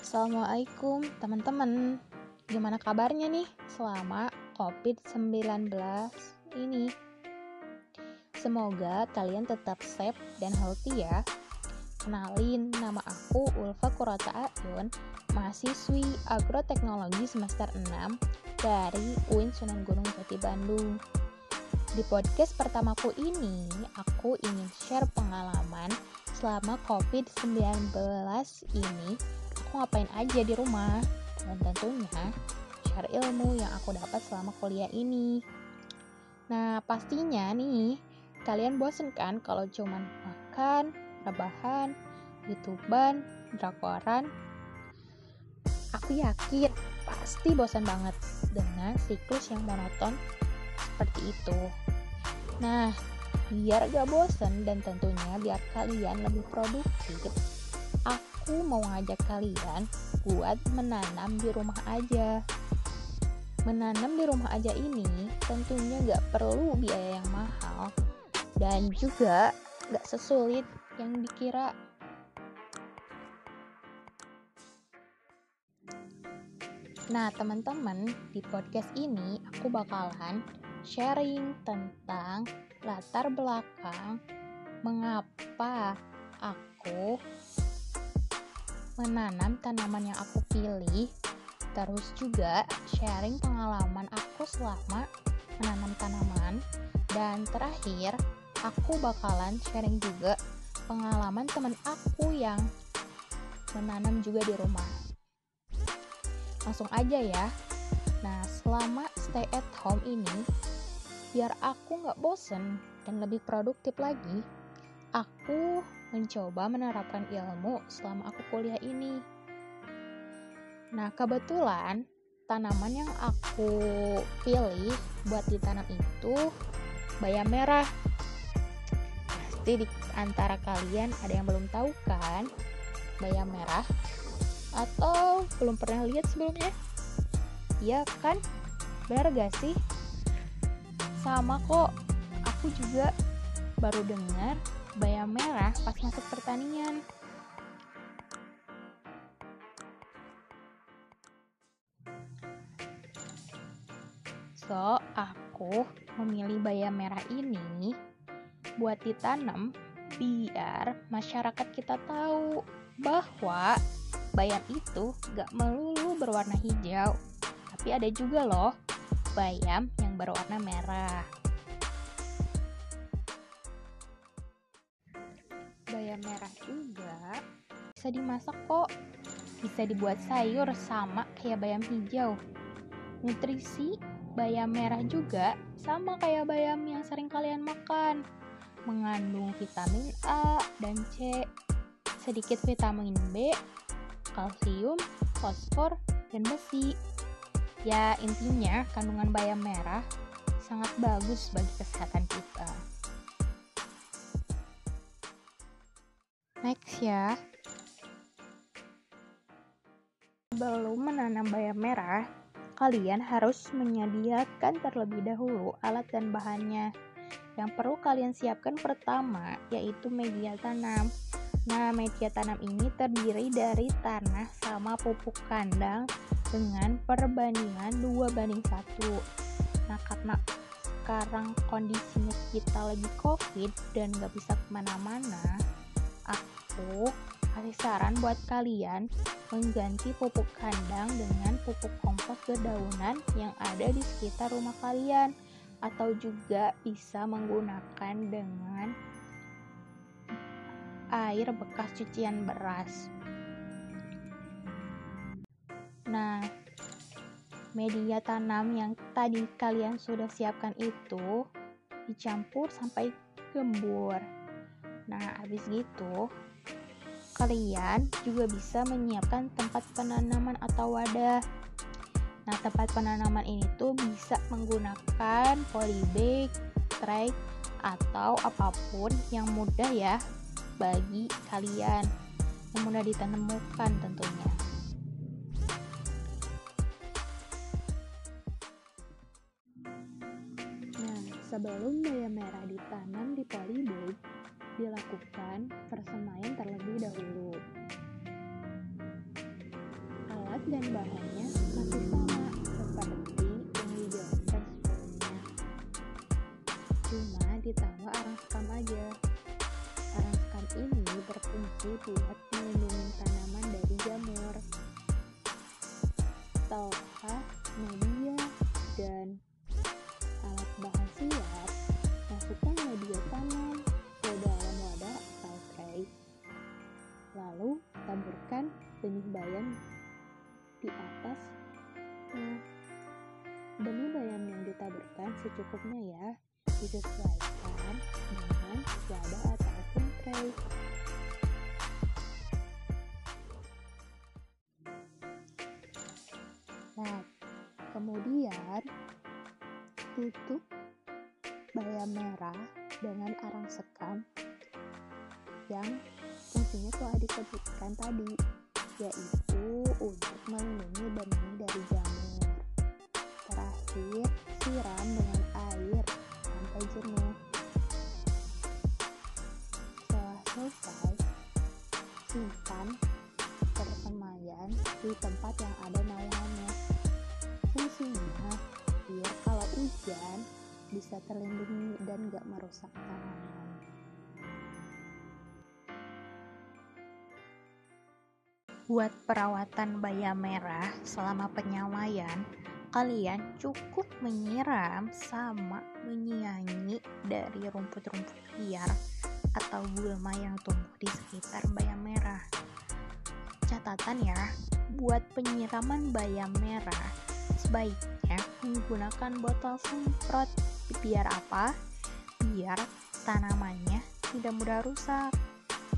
Assalamualaikum teman-teman. Gimana kabarnya nih selama COVID-19 ini? Semoga kalian tetap safe dan healthy ya. Kenalin, nama aku Ulfa Kurata Ayun Mahasiswi Agroteknologi semester 6 dari UIN Sunan Gunung Jati Bandung. Di podcast pertamaku ini, aku ingin share pengalaman selama COVID-19 ini aku ngapain aja di rumah dan tentunya share ilmu yang aku dapat selama kuliah ini. Nah, pastinya nih, kalian bosen kan kalau cuman makan, rebahan, youtuban, drakoran? Aku yakin pasti bosan banget dengan siklus yang monoton seperti itu. Nah, biar gak bosen dan tentunya biar kalian lebih produktif, aku mau ngajak kalian buat menanam di rumah aja. Menanam di rumah aja ini tentunya gak perlu biaya yang mahal dan juga gak sesulit yang dikira. Nah, teman-teman, di podcast ini aku bakalan sharing tentang latar belakang mengapa aku menanam tanaman yang aku pilih, terus juga sharing pengalaman aku selama menanam tanaman, dan terakhir aku bakalan sharing juga pengalaman teman aku yang menanam juga di rumah. Langsung aja ya. Nah, selama stay at home ini, biar aku nggak bosen dan lebih produktif lagi, aku mencoba menerapkan ilmu selama aku kuliah ini. Nah, kebetulan tanaman yang aku pilih buat ditanam itu bayam merah. Pasti di antara kalian ada yang belum tahu kan bayam merah atau belum pernah lihat sebelumnya? Iya kan? Benar gak sih? Sama kok, aku juga baru dengar bayam merah pas masuk pertanian. So, aku memilih bayam merah ini buat ditanam biar masyarakat kita tahu bahwa bayam itu gak melulu berwarna hijau, tapi ada juga loh bayam yang berwarna merah. Bisa dimasak kok. Bisa dibuat sayur sama kayak bayam hijau. Nutrisi bayam merah juga sama kayak bayam yang sering kalian makan. Mengandung vitamin A dan C sedikit vitamin B kalsium fosfor dan besi. Ya intinya kandungan bayam merah sangat bagus bagi kesehatan kita. Next ya. Sebelum menanam bayam merah, kalian harus menyediakan terlebih dahulu alat dan bahannya. Yang perlu kalian siapkan pertama yaitu media tanam. Nah, media tanam ini terdiri dari tanah sama pupuk kandang dengan perbandingan 2 banding 1. Nah, karena sekarang kondisinya kita lagi covid dan gak bisa ke mana-mana, aku kasih saran buat kalian mengganti pupuk kandang dengan pupuk kompos dedaunan yang ada di sekitar rumah kalian atau juga bisa menggunakan dengan air bekas cucian beras. Nah, media tanam yang tadi kalian sudah siapkan itu dicampur sampai gembur. Nah, habis gitu kalian juga bisa menyiapkan tempat penanaman atau wadah. Nah, tempat penanaman ini tuh bisa menggunakan polybag, tray, atau apa pun yang mudah ya bagi kalian, yang mudah ditemukan tentunya. Nah, sebelum bayam merah ditanam di polybag, dilakukan persemaian terlebih dahulu. dan bahannya masih sama seperti yang dijelaskan sebelumnya. Cuma ditambah arang sekam aja. Arang sekam ini berfungsi buat melindungi tanaman dari jamur. Tahukah media dan benih bayam di atas. Nah, benih bayam yang ditaburkan secukupnya ya, disesuaikan dengan wadah ataupun tray. Nah, kemudian tutup bayam merah dengan arang sekam yang fungsinya telah disebutkan tadi yaitu untuk melindungi benih dari jamur. Terakhir siram dengan air sampai jenuh setelah selesai simpan persemaian di tempat yang ada naungannya. Fungsinya biar kalau hujan bisa terlindungi dan gak merusak tanaman. Buat perawatan bayam merah selama penyamaian, kalian cukup menyiram sama menyiangi dari rumput-rumput liar atau gulma yang tumbuh di sekitar bayam merah. Catatan ya, buat penyiraman bayam merah, sebaiknya menggunakan botol semprot biar apa? Biar tanamannya tidak mudah rusak.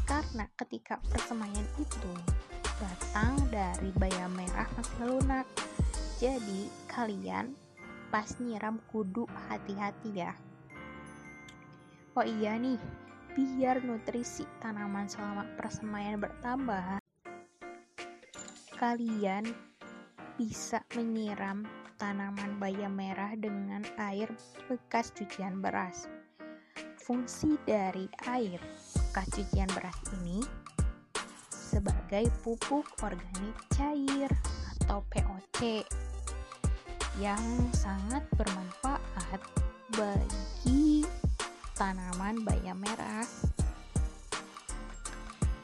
Karena ketika persemaian itu batang dari bayam merah masih lunak. Jadi kalian pas nyiram kudu hati-hati ya. Oh iya nih, biar nutrisi tanaman selama persemaian bertambah, kalian bisa menyiram tanaman bayam merah dengan air bekas cucian beras. Fungsi dari air bekas cucian beras ini sebagai pupuk organik cair atau POC yang sangat bermanfaat bagi tanaman bayam merah.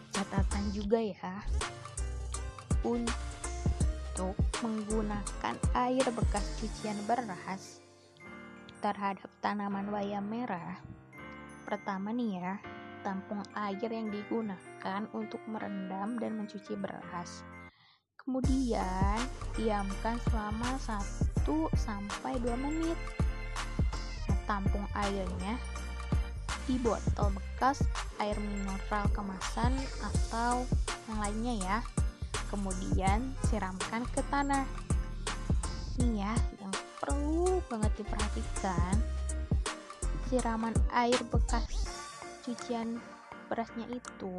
Catatan juga ya, untuk menggunakan air bekas cucian beras terhadap tanaman bayam merah. Pertama nih ya, tampung air yang digunakan untuk merendam dan mencuci beras. Kemudian, diamkan selama 1 sampai 2 menit. Tampung airnya di botol bekas air mineral kemasan atau yang lainnya ya kemudian siramkan ke tanah ini ya yang perlu banget diperhatikan siraman air bekas cucian berasnya itu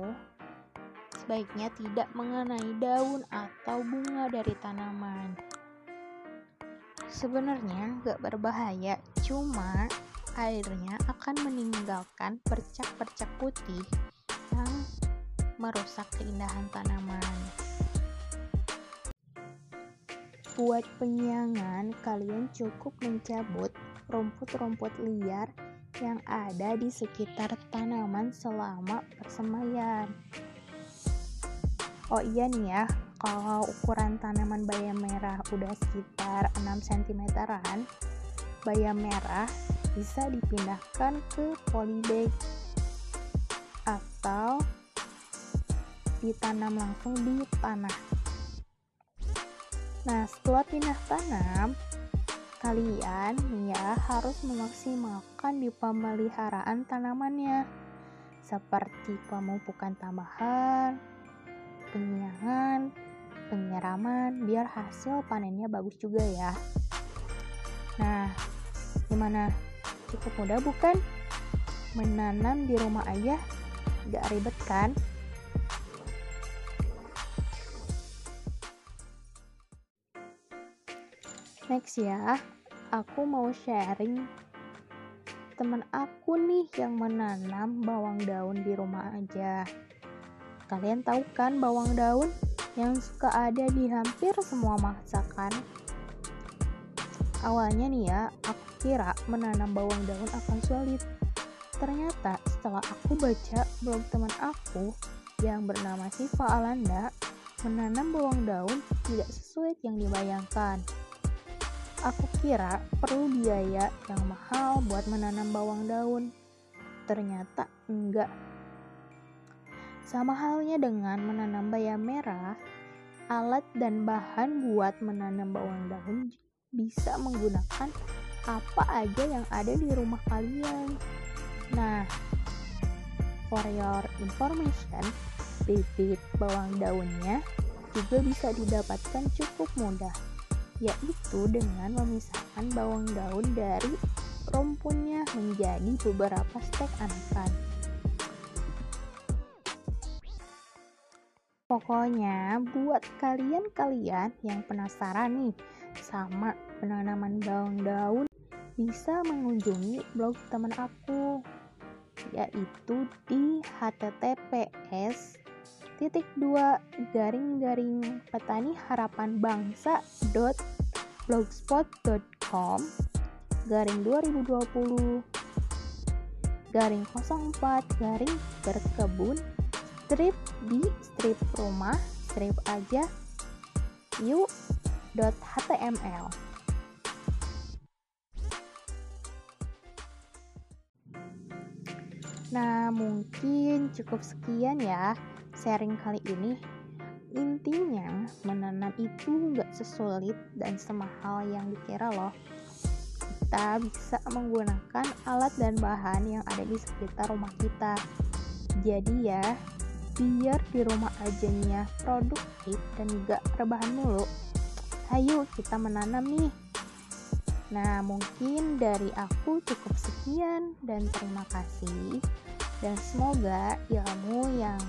sebaiknya tidak mengenai daun atau bunga dari tanaman sebenarnya gak berbahaya cuma airnya akan meninggalkan percak-percak putih yang merusak keindahan tanaman. Buat penyiangan, kalian cukup mencabut rumput-rumput liar yang ada di sekitar tanaman selama persemaian. Oh iya nih ya, kalau ukuran tanaman bayam merah udah sekitar 6 cm-an, bayam merah bisa dipindahkan ke polybag atau ditanam langsung di tanah. Nah, setelah pindah tanam, kalian ya harus memaksimalkan di pemeliharaan tanamannya seperti pemupukan tambahan, penyiangan, penyiraman biar hasil panennya bagus juga ya. Nah, gimana? Cukup mudah bukan? Menanam di rumah aja gak ribet kan? Next ya, aku mau sharing teman aku nih yang menanam bawang daun di rumah aja. Kalian tahu kan bawang daun yang suka ada di hampir semua masakan. Awalnya nih ya, aku kira menanam bawang daun akan sulit. Ternyata setelah aku baca blog teman aku yang bernama Siva Alanda, menanam bawang daun tidak sesuai yang dibayangkan. Aku kira perlu biaya yang mahal buat menanam bawang daun. Ternyata enggak. Sama halnya dengan menanam bayam merah, alat dan bahan buat menanam bawang daun bisa menggunakan apa aja yang ada di rumah kalian. Nah, for your information, bibit bawang daunnya juga bisa didapatkan cukup mudah, yaitu dengan memisahkan bawang daun dari rumpunnya menjadi beberapa stek anakan. Pokoknya buat kalian-kalian yang penasaran nih sama penanaman bawang daun bisa mengunjungi blog teman aku yaitu di https titik dua garing garing petani harapan bangsa dot blogspot.com garing 2020 garing 04 garing berkebun strip di strip rumah strip aja yuk html. Nah, mungkin cukup sekian ya sharing kali ini. Intinya, menanam itu nggak sesulit dan semahal yang dikira loh. Kita bisa menggunakan alat dan bahan yang ada di sekitar rumah kita. Jadi ya, biar di rumah ajanya produktif dan gak rebahan mulu, ayo kita menanam nih. Nah, mungkin dari aku cukup sekian dan terima kasih. Dan semoga ilmu yang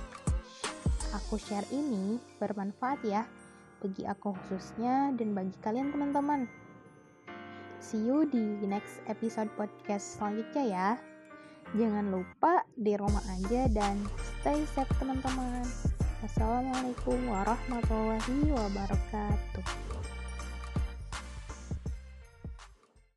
aku share ini bermanfaat ya bagi aku khususnya dan bagi kalian teman-teman. See you di next episode podcast selanjutnya ya. Jangan lupa di rumah aja dan stay safe teman-teman. Assalamualaikum warahmatullahi wabarakatuh.